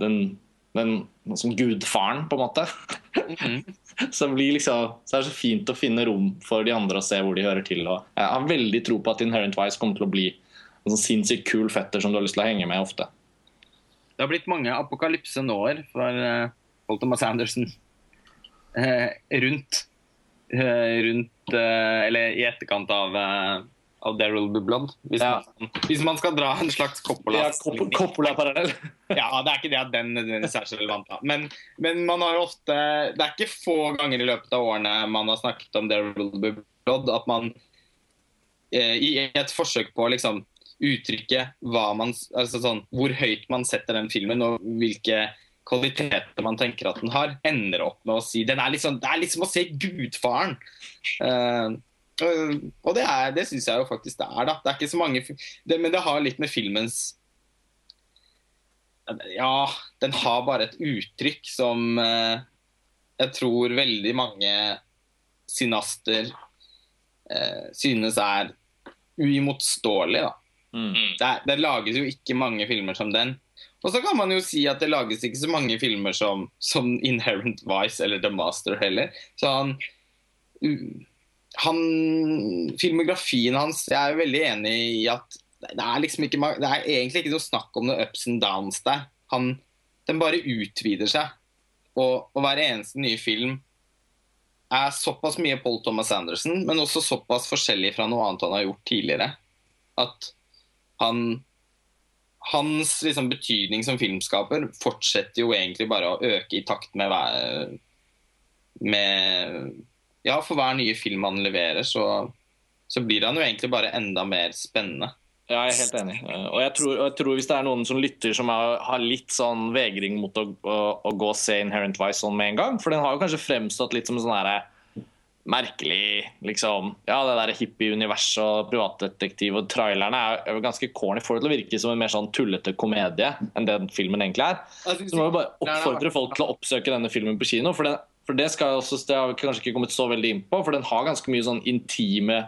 den den som gudfaren, på en måte. Mm. så, liksom, så, er det så fint å finne rom for de andre og se hvor de hører til. Og jeg har veldig tro på at Inherent Vice kommer til å bli en sånn sinnssykt kul fetter som du har lyst til å henge med ofte. Det har blitt mange apokalypse-når for uh, Paul Thomas Anderson uh, rundt, uh, rundt Eller i etterkant av av Daryl Bubland. Hvis, ja. man, hvis man, skal dra en slags Coppola-parallell. ja, det er ikke det at den nødvendigvis er så relevant. Da. Men, men, man har jo ofte Det er ikke få ganger i løpet av årene man har snakket om Daryl Bubland at man eh, i et forsøk på å liksom uttrykke man, altså sånn, hvor høyt man setter den filmen, og hvilke kvaliteter man tenker at den har, ender opp med å si den er liksom, Det er liksom å se Gudfaren. Uh, og det, er, det syns jeg jo faktisk det er. da. Det er ikke så mange, det, Men det har litt med filmens Ja, den har bare et uttrykk som eh, jeg tror veldig mange synaster eh, synes er uimotståelig. da. Mm. Det, det, lages jo ikke mange filmer som den. Og så kan man jo si at det lages ikke så mange filmer som, som Inherent Vice eller The Master heller. Så han han, filmografien hans Jeg er veldig enig i at det er, liksom ikke, det er egentlig ikke noe snakk om noe ups and downs der. Han, den bare utvider seg. Og, og hver eneste nye film er såpass mye Paul Thomas Anderson, men også såpass forskjellig fra noe annet han har gjort tidligere. At han Hans liksom, betydning som filmskaper fortsetter jo egentlig bare å øke i takt med, med ja, for hver nye film han leverer, så, så blir han jo egentlig bare enda mer spennende. Ja, jeg er helt enig. Og jeg tror, jeg tror hvis det er noen som lytter som har, har litt sånn vegring mot å, å, å, gå og se Inherent Vice sånn med en gang, for den har jo kanskje fremstått litt som sånn herre merkelig liksom, Ja, det der hippie-universet og privatdetektiv og trailerne er, jo ganske corny. Får det til å virke som en mer sånn tullete komedie enn det filmen egentlig er. Så må vi bare oppfordre folk til å oppsøke denne filmen på kino. for den for det, skal også, det har vi kanskje ikke kommet så veldig inn på, for den har ganske mye sånn intime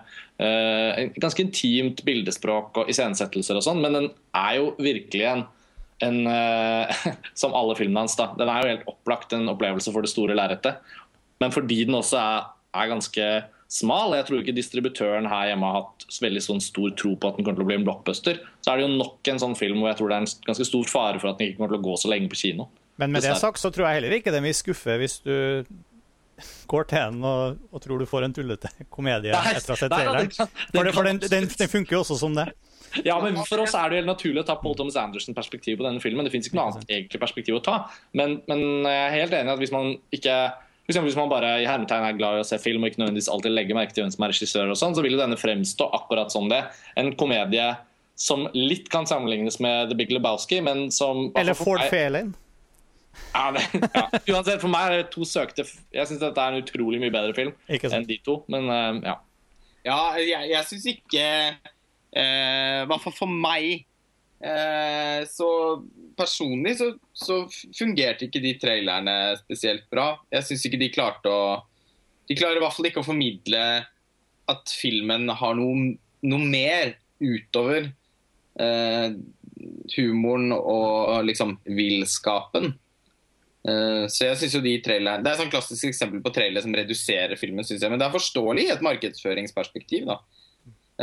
eh, Ganske intimt bildespråk og iscenesettelser og sånn, men den er jo virkelig en, en eh, Som alle filmene hans, da. Den er jo helt opplagt en opplevelse for det store lerretet. Men fordi den også er, er, ganske smal, jeg tror ikke distributøren her hjemme har hatt veldig sånn stor tro på at den kommer til å bli en blockbuster, så er det jo nok en sånn film hvor jeg tror det er en ganske stor fare for at den ikke kommer til å gå så lenge på kino. Men med det sagt så tror jeg heller ikke den vil skuffe hvis du går til den og, og tror du får en tullete komedie etter å ha sett traileren. For, for den, den, den, funker jo også som det. Ja, men For oss er det helt naturlig å ta Paul Thomas Anderson-perspektiv på denne filmen. Det fins ikke noe annet egentlig perspektiv å ta. Men, men, jeg er helt enig at hvis man ikke hvis man bare i hermetegn er glad i å se film og ikke nødvendigvis alltid legger merke til hvem som er regissør, og sånn, så vil jo denne fremstå akkurat som det. En komedie som litt kan sammenlignes med The Big Lebowski, men som Eller Ford Fairlane. Ja, det, ja. Uansett, for meg er det to søkte Jeg syns dette er en utrolig mye bedre film enn de to, men uh, ja. Ja, jeg, jeg syns ikke I uh, hvert fall for meg uh, Så personlig så, så, fungerte ikke de trailerne spesielt bra. Jeg syns ikke de klarte å De klarer i hvert fall ikke å formidle at filmen har noe, noe mer utover eh, humoren og liksom villskapen. Eh, så jeg synes jo de trailer, Det er et sånn klassisk eksempel på trailer som reduserer filmen, synes jeg. Men det er forståelig i et markedsføringsperspektiv. da.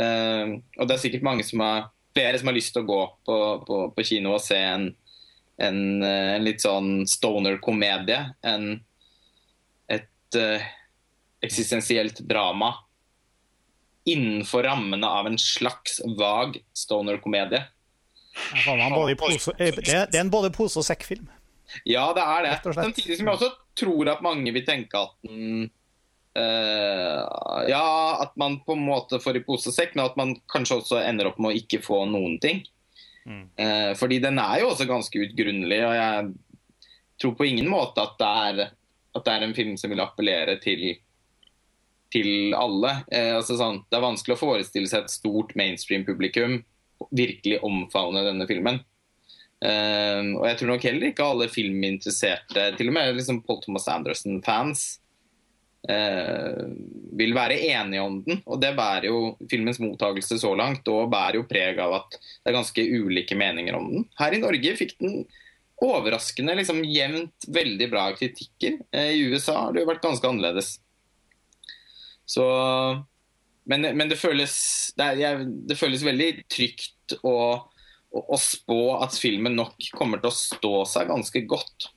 Eh, og det er sikkert mange som har, flere som har lyst til å gå på, på, på kino og se en, en, eh, en litt sånn stoner-komedie. enn et uh, eksistensielt drama innenfor rammene av en slags vag stoner-komedie. Det, det er en både pose- og sekk-film. Ja, det er det. Samtidig som jeg også tror at mange vil tenke at den uh, Ja, at man på en måte får i pose og sekk, men at man kanskje også ender opp med å ikke få noen ting. Mm. Uh, fordi den er jo også ganske utgrunnelig, og jeg tror på ingen måte at det er, at det er en film som vil appellere til til alle. Eh, altså sånn, det er vanskelig å forestille seg et stort mainstream-publikum virkelig omfavne denne filmen. Uh, og jeg tror nok heller ikke alle filminteresserte, til og med liksom Paul Thomas Anderson-fans, uh, vil være enige om den. Og det bærer jo filmens mottakelse så langt, og bærer jo preg av at det er ganske ulike meninger om den. Her i Norge fikk den overraskende liksom jevnt veldig bra kritikker. Uh, I USA har det jo vært ganske annerledes. Så men, men det, føles, det, er, det, føles, veldig trygt å, å, spå at filmen nok kommer til å stå seg ganske godt.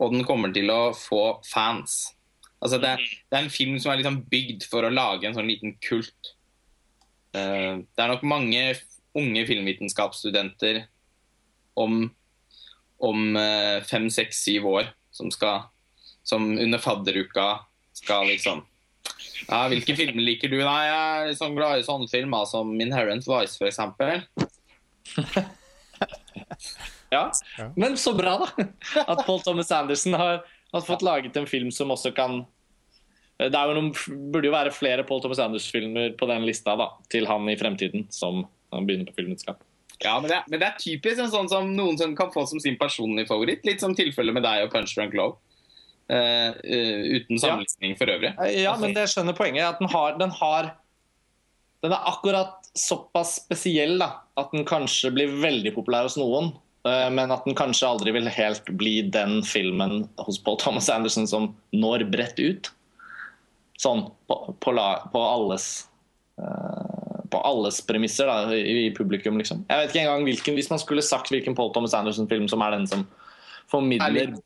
Og den kommer til å få fans. Altså det, det er en film som er liksom bygd for å lage en sånn liten kult. Uh, det er nok mange unge filmvitenskapsstudenter om, om uh, fem, seks, syv år som skal Som under fadderuka skal liksom ja, hvilke filmer liker du? Nei, Jeg er liksom glad i sånne filmer som Inherent Vice, f.eks. ja. men så bra, da. At Paul Thomas Anderson har, har, fått laget en film som også kan Det jo noen, burde jo være flere Paul Thomas Anderson-filmer på den lista da, til han i fremtiden, som han begynner på filmvitenskap. Ja, men det, er, men det er typisk en sånn som noen som kan få som sin personlige favoritt. Litt som tilfellet med deg og Punch Drunk Love. Uh, uten sammenligning ja. for øvrig. Ja, men det skjønner poenget. At den har, den har Den er akkurat såpass spesiell da, at den kanskje blir veldig populær hos noen. Uh, men at den kanskje aldri vil helt bli den filmen hos Paul Thomas Anderson som når bredt ut. Sånn på, på, la, på alles uh, på alles premisser da, i, i, publikum. liksom. Jeg vet ikke engang hvilken, Hvis man skulle sagt hvilken Paul Thomas Anderson-film som er den som formidler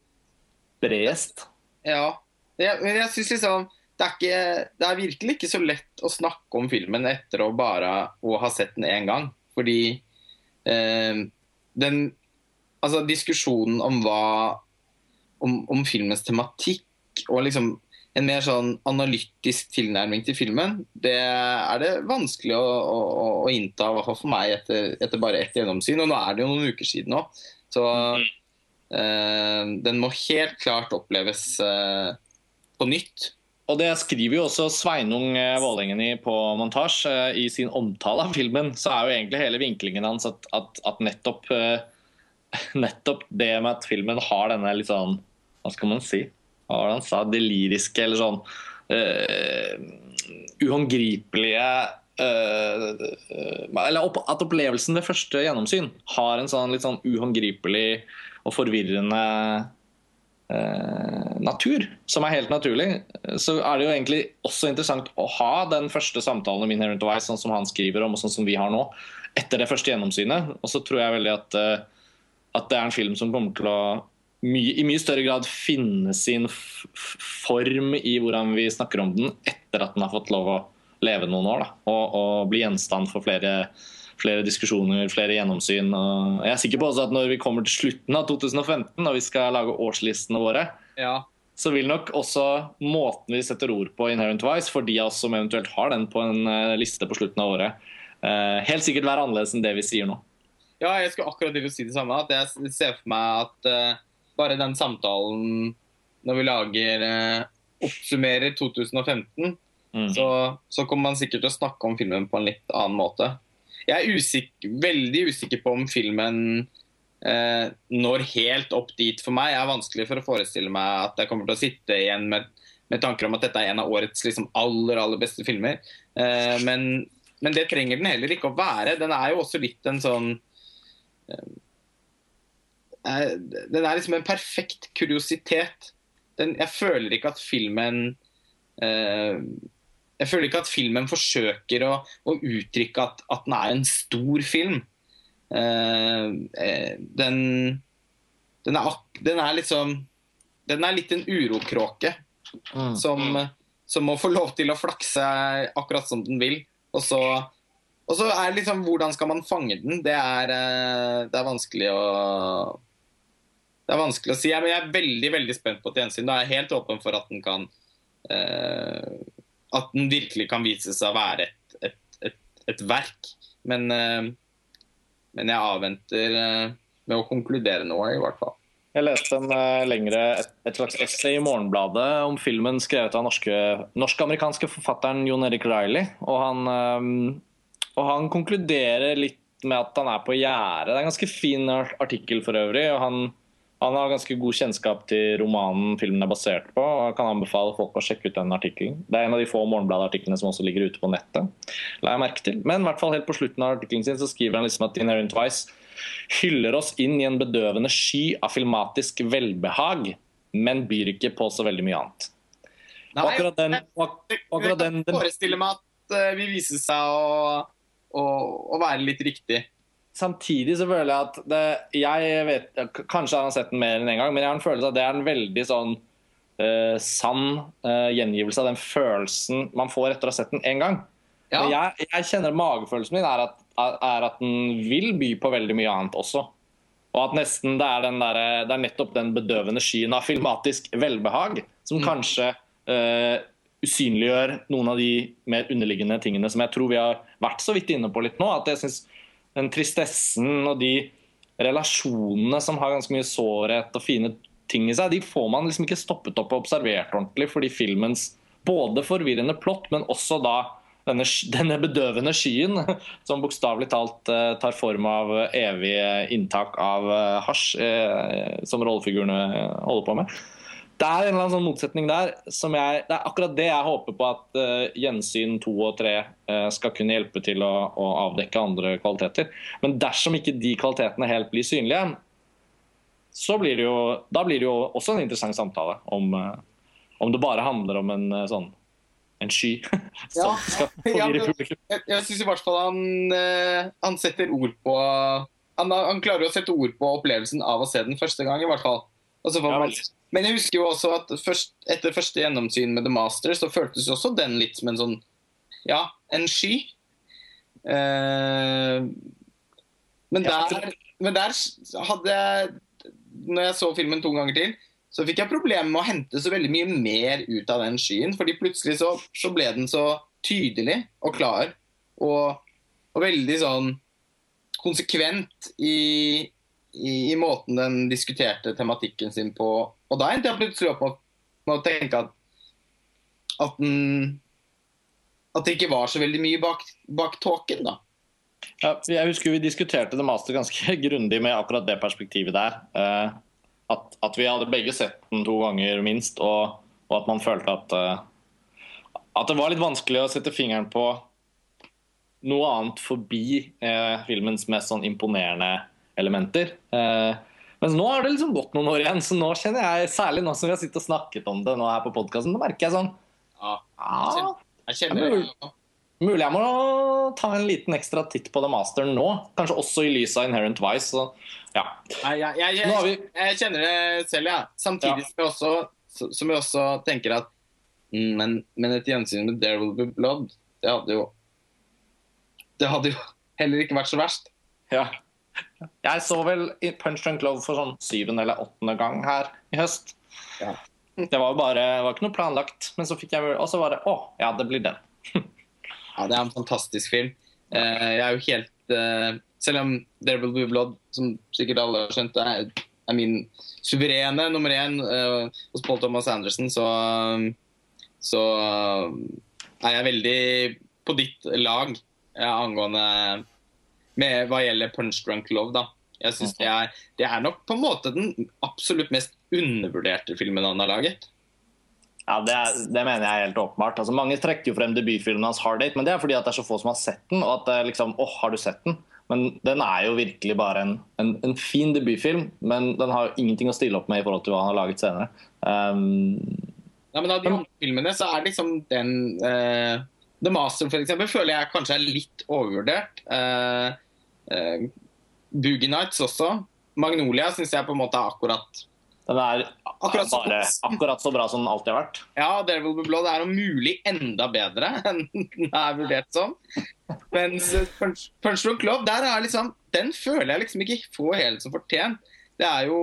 bredest. Ja. Jeg, men jeg synes liksom det er, ikke, det er, virkelig ikke så lett å snakke om filmen etter å bare å ha sett den én gang. Fordi eh, den Altså, diskusjonen om hva om, om, filmens tematikk og liksom en mer sånn analytisk tilnærming til filmen, det er det vanskelig å, å, å innta, i for meg, etter, etter, bare ett gjennomsyn. Og nå er det jo noen uker siden òg, Så mm. Eh, den må helt klart oppleves eh, på nytt. Og Det skriver jo også Sveinung eh, Vålengen på montasje. I sin omtale av filmen så er jo egentlig hele vinklingen hans at, at, at nettopp, nettopp, det med at filmen har denne litt sånn Hva skal man si? Hva var det han sa? Det lyriske eller sånn uh, uhåndgripelige uh, Eller at opplevelsen ved første gjennomsyn har en sånn litt sånn uhåndgripelig og forvirrende eh, natur, som er helt naturlig, så er det jo egentlig også interessant å ha den første samtalen om Inherent Wise, sånn som han skriver om, og sånn som vi har nå, etter det første gjennomsynet. Og så tror jeg veldig at, eh, at det er en film som kommer til å mye, i mye større grad finne sin form i hvordan vi snakker om den etter at den har fått lov å leve noen år. Da, og, og bli gjenstand for flere flere diskusjoner, flere gjennomsyn. Og jeg er sikker på også at når vi kommer til slutten av 2015, når vi skal lage årslistene våre, ja. så vil nok også måten vi setter ord på Inherent Vice, for de av oss som eventuelt har den på en eh, liste på slutten av året, eh, helt sikkert være annerledes enn det vi sier nå. Ja, jeg skulle akkurat til å si det samme. at Jeg ser for meg at uh, bare den samtalen når vi lager oppsummerer 2015, mm. så, så kommer man sikkert til å snakke om filmen på en litt annen måte. Jeg er usikker, veldig usikker på om filmen eh, når helt opp dit for meg. Jeg er vanskelig for å forestille meg at jeg kommer til å sitte igjen med, med tanker om at dette er en av årets liksom, aller aller beste filmer. Eh, men, men, det trenger den heller ikke å være. Den er jo også litt en sånn eh, er, den er liksom en perfekt kuriositet. Den, jeg føler ikke at filmen eh, Jeg føler ikke at filmen forsøker å, å uttrykke at, at, den er en stor film. Eh, eh den, den, er, den er liksom Den er litt en urokråke mm. som, som må få lov til å flakse akkurat som den vil. Og så og så er det liksom Hvordan skal man fange den? Det er, eh, det er vanskelig å Det er vanskelig å si. Men jeg er veldig veldig spent på et gjensyn. Da er jeg helt åpen for at den kan uh, At den virkelig kan vise seg å være et, et, et, et verk. Men, uh, men jeg avventer uh, med å konkludere noe, i hvert fall. Jeg leste en uh, lengre, et, slags essay i Morgenbladet om filmen skrevet av norsk-amerikanske norsk forfatteren Jon Erik Riley. Og han, og han konkluderer litt med at han er på gjerdet. Det er en ganske fin artikkel for øvrig. og han, han har ganske god kjennskap til romanen filmen er basert på. og Jeg kan anbefale folk å sjekke ut den artikkelen. Det er en av de få Morgenbladet-artiklene som også ligger ute på nettet. La jeg merke til. Men i hvert fall helt på slutten av artikkelen sin så skriver han liksom at Inherent Vice hyller oss inn i en bedøvende sky av filmatisk velbehag, men byr ikke på så veldig mye annet. Nei, akkurat den, akkurat den, den, forestiller meg at uh, vi viser seg å å, å være litt riktig. Samtidig så føler jeg at det, jeg vet, Kanskje har han sett den mer enn én en gang, men jeg har en følelse av at det er en veldig sånn uh, sann uh, gjengivelse av den følelsen man får etter å ha sett den én gang. Ja. Jeg, jeg, kjenner Magefølelsen min er at, er at, den vil by på veldig mye annet også. Og at nesten det er, der, det er nettopp den bedøvende skyen av filmatisk velbehag som mm. kanskje uh, usynliggjør noen av de mer underliggende tingene som jeg tror vi har vært så vidt inne på litt nå. At jeg syns den tristessen og de relasjonene som har ganske mye sårhet og fine ting i seg, de får man liksom ikke stoppet opp og observert ordentlig fordi filmens både forvirrende plott, men også da denne, denne bedøvende skyen som bokstavelig talt uh, tar form av evig inntak av uh, hasj, uh, som rollefigurene holder på med det er en eller annen sånn motsetning der. som jeg, Det er akkurat det jeg håper på at uh, gjensyn to og tre uh, skal kunne hjelpe til å, å, avdekke andre kvaliteter. Men dersom ikke de kvalitetene helt blir synlige, så blir det jo, da blir det jo også en interessant samtale om, uh, om det bare handler om en sånn en sky som ja. skal forvirre publikum. Jeg, jeg syns i hvert fall han, han setter ord på han, han klarer å sette ord på opplevelsen av å se den første gang, i hvert fall. Altså, ja, men jeg husker jo også at først, etter første gjennomsyn med The Master, så føltes også den litt som en sånn Ja, en sky. Uh, men, der, men der hadde jeg Når jeg så filmen to ganger til, så fikk jeg problemer med å hente så veldig mye mer ut av den skyen. fordi plutselig så, så ble den så tydelig og klar. Og, og veldig sånn konsekvent i, i, i, måten den diskuterte tematikken sin på og da endte jeg plutselig opp med å tenke at, at, den, at det ikke var så veldig mye bak, bak tåken, da. Ja, jeg husker vi diskuterte The Master ganske grundig med akkurat det perspektivet der. Uh, at, at, vi hadde begge sett den to ganger minst, og, og at man følte at, uh, at det var litt vanskelig å sette fingeren på noe annet forbi uh, filmens mest sånn imponerende elementer. Uh, mens nå har det liksom gått noen år igjen, så nå kjenner jeg, særlig nå som vi har sittet og snakket om det nå her på podkasten, da merker jeg sånn Ja, jeg kjenner det. Mulig jeg må ta en liten ekstra titt på det masteren nå. Kanskje også i lys av Inherent Vice. Så, ja. jeg, jeg, jeg, vi... jeg, kjenner det selv, ja. Samtidig ja. Som, jeg også, som jeg også tenker at mm, men, men, et gjensyn med There Will Be Blood, det hadde jo Det hadde jo heller ikke vært så verst. Ja. Jeg så vel Punch Drunk Love for sånn syvende eller åttende gang her i høst. Ja. Det var jo bare, det var ikke noe planlagt, men så fikk jeg Og så var det Å, ja, det blir den. ja, det er en fantastisk film. Eh, jeg er jo helt eh, Selv om There Will Be Blood, som sikkert alle har skjønt, er, er min suverene nummer én eh, hos Paul Thomas Anderson, så, så er jeg veldig på ditt lag angående med hva gjelder Punch Drunk Love. da. Jeg synes det er, det er nok på en måte den absolutt mest undervurderte filmen han har laget. Ja, det, er, det, mener jeg er helt åpenbart. Altså, mange trekker jo frem debutfilmen hans 'Hard Date', men det er fordi at det er så få som har sett den. og at det liksom, åh, har du sett den? Men den er jo virkelig bare en, en, en fin debutfilm. Men den har jo ingenting å stille opp med i forhold til hva han har laget senere. Um, ja, men Av de andre filmene så er liksom den uh, The Master for eksempel, føler jeg kanskje er litt overvurdert. Uh, uh, Boogie Nights også. Magnolia syns jeg på en måte er akkurat Den er akkurat, bare, akkurat så bra som den alltid har vært. Ja, Devil Be Blood er om mulig enda bedre enn den er vurdert som. Mens Punch, Punch Club, der er liksom, den føler jeg liksom ikke får helt som fortjent. Det er jo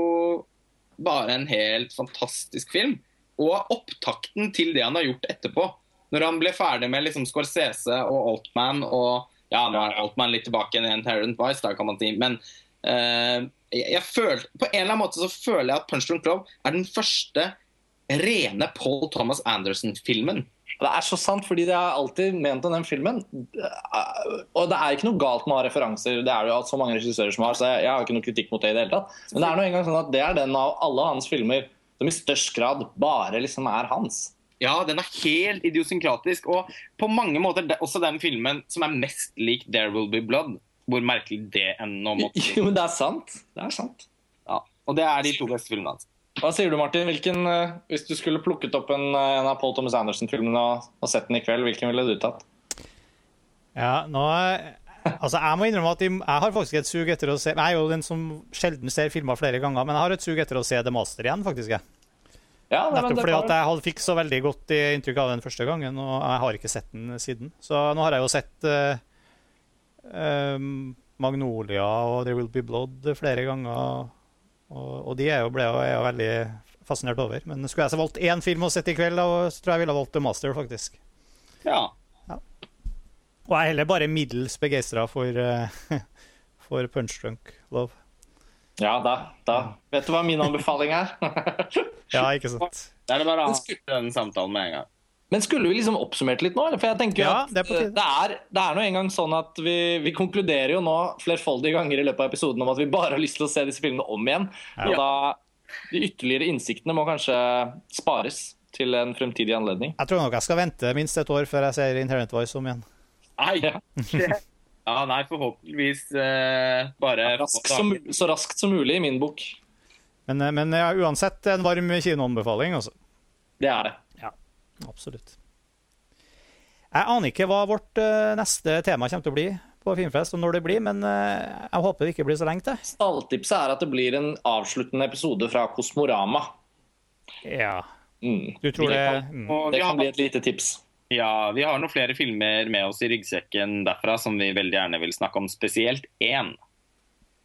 bare en helt fantastisk film. Og opptakten til det han har gjort etterpå. Når han ble ferdig med liksom Scorsese og Altman og Ja, nå er Altman litt tilbake i Inherent Vice, da kan man si. Men uh, jeg, jeg føler, på en eller annen måte så føler jeg at Punch Drunk er den første rene Paul Thomas Anderson-filmen. Det er så sant, fordi det er alltid ment om den filmen. Og det er ikke noe galt med å ha referanser, det er det jo så mange regissører som har, så jeg har ikke noe kritikk mot det i det hele tatt. Men det er nå engang sånn at det er den av alle hans filmer som i størst grad bare liksom er hans. Ja, den er helt idiosynkratisk. Og på mange måter også den filmen som er mest lik 'There Will Be Blood'. Hvor merkelig det enn nå måtte Jo, men det er sant. Det er sant. Ja, Og det er de to beste filmene hans. Hva sier du, Martin? Hvilken, uh, hvis du skulle plukket opp en, uh, en av Paul Thomas Anderson-filmene og, og, sett den i kveld, hvilken ville du tatt? Ja, nå Altså, Jeg må innrømme at jeg, jeg har faktisk et sug etter å se Jeg er jo den som sjelden ser filmer flere ganger, men jeg har et sug etter å se The Master igjen, faktisk. Jeg. Ja, det, Nettopp fordi at jeg fikk så veldig godt inntrykk av den første gangen, og jeg har ikke sett den siden. Så nå har jeg jo sett uh, um, Magnolia og There Will Be Blood flere ganger. Og, og de er jo, ble er jo veldig fascinert over. Men skulle jeg valgt én film å sette i kveld, så tror jeg jeg ville valgt The Master, faktisk. Ja. ja. Og jeg er heller bare middels begeistra for, uh, for Punch Drunk Love. Ja, da, da, vet du hva min anbefaling er. ja, ikke sant. Da er det bare å avslutte den samtalen med en gang. Men skulle vi liksom oppsummert litt nå? For jeg tenker ja, at det er, det er, det er nå engang sånn at vi, vi, konkluderer jo nå flerfoldige ganger i løpet av episoden om at vi bare har lyst til å se disse filmene om igjen. Ja. Og da De ytterligere innsiktene må kanskje spares til en fremtidig anledning. Jeg tror nok jeg skal vente minst et år før jeg ser Internet Voice om igjen. Nei, ja. Ja, nei, forhåpentligvis uh, bare rask som, Så raskt som mulig i min bok. Men, eh, men ja, uansett en varm kinoanbefaling, altså. Det er det. Ja, absolutt. Jeg aner ikke hva vårt uh, neste tema kommer til å bli på Filmfest, og når det blir, men uh, jeg håper det ikke blir så lenge til. Stalltipset er at det blir en avsluttende episode fra Kosmorama. Ja. Mm. Du tror det mm. Det kan bli et lite tips. Ja, vi har noen flere filmer med oss i ryggsekken derfra som vi veldig gjerne vil snakke om. Spesielt én.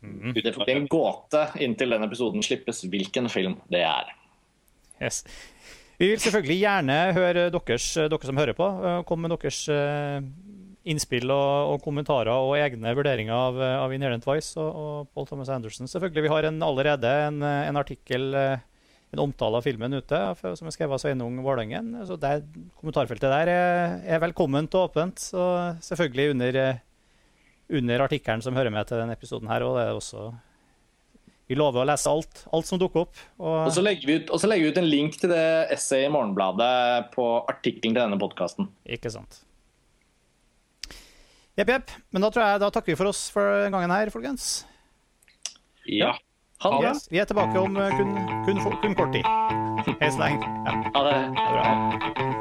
Mm. Det får en gåte inntil den episoden slippes hvilken film det er. Yes. Vi vil selvfølgelig gjerne høre deres, dere som hører på, eh, komme med deres eh, innspill og, og kommentarer og egne vurderinger av, av Inherent Vice og, og, Paul Thomas Anderson. Selvfølgelig, Vi har en, allerede en, en artikkel eh, en omtale av filmen ute, som er skrevet av Sveinung Vålerengen. Så der, kommentarfeltet der er, er velkomment og åpent. Så selvfølgelig under, under artikkelen som hører med til denne episoden her. Og det er også Vi lover å lese alt, alt som dukker opp. Og, og, så legger vi ut, legger vi ut en link til det essayet i Morgenbladet på artikkelen til denne podkasten. Ikke sant. Jepp, jepp. Men da tror jeg da takker vi for oss for gangen her, folkens. Ja. Ha det. Vi er tilbake om kun, kun, kun kort tid. Hei så lenge. Ja. Ha det. Bra.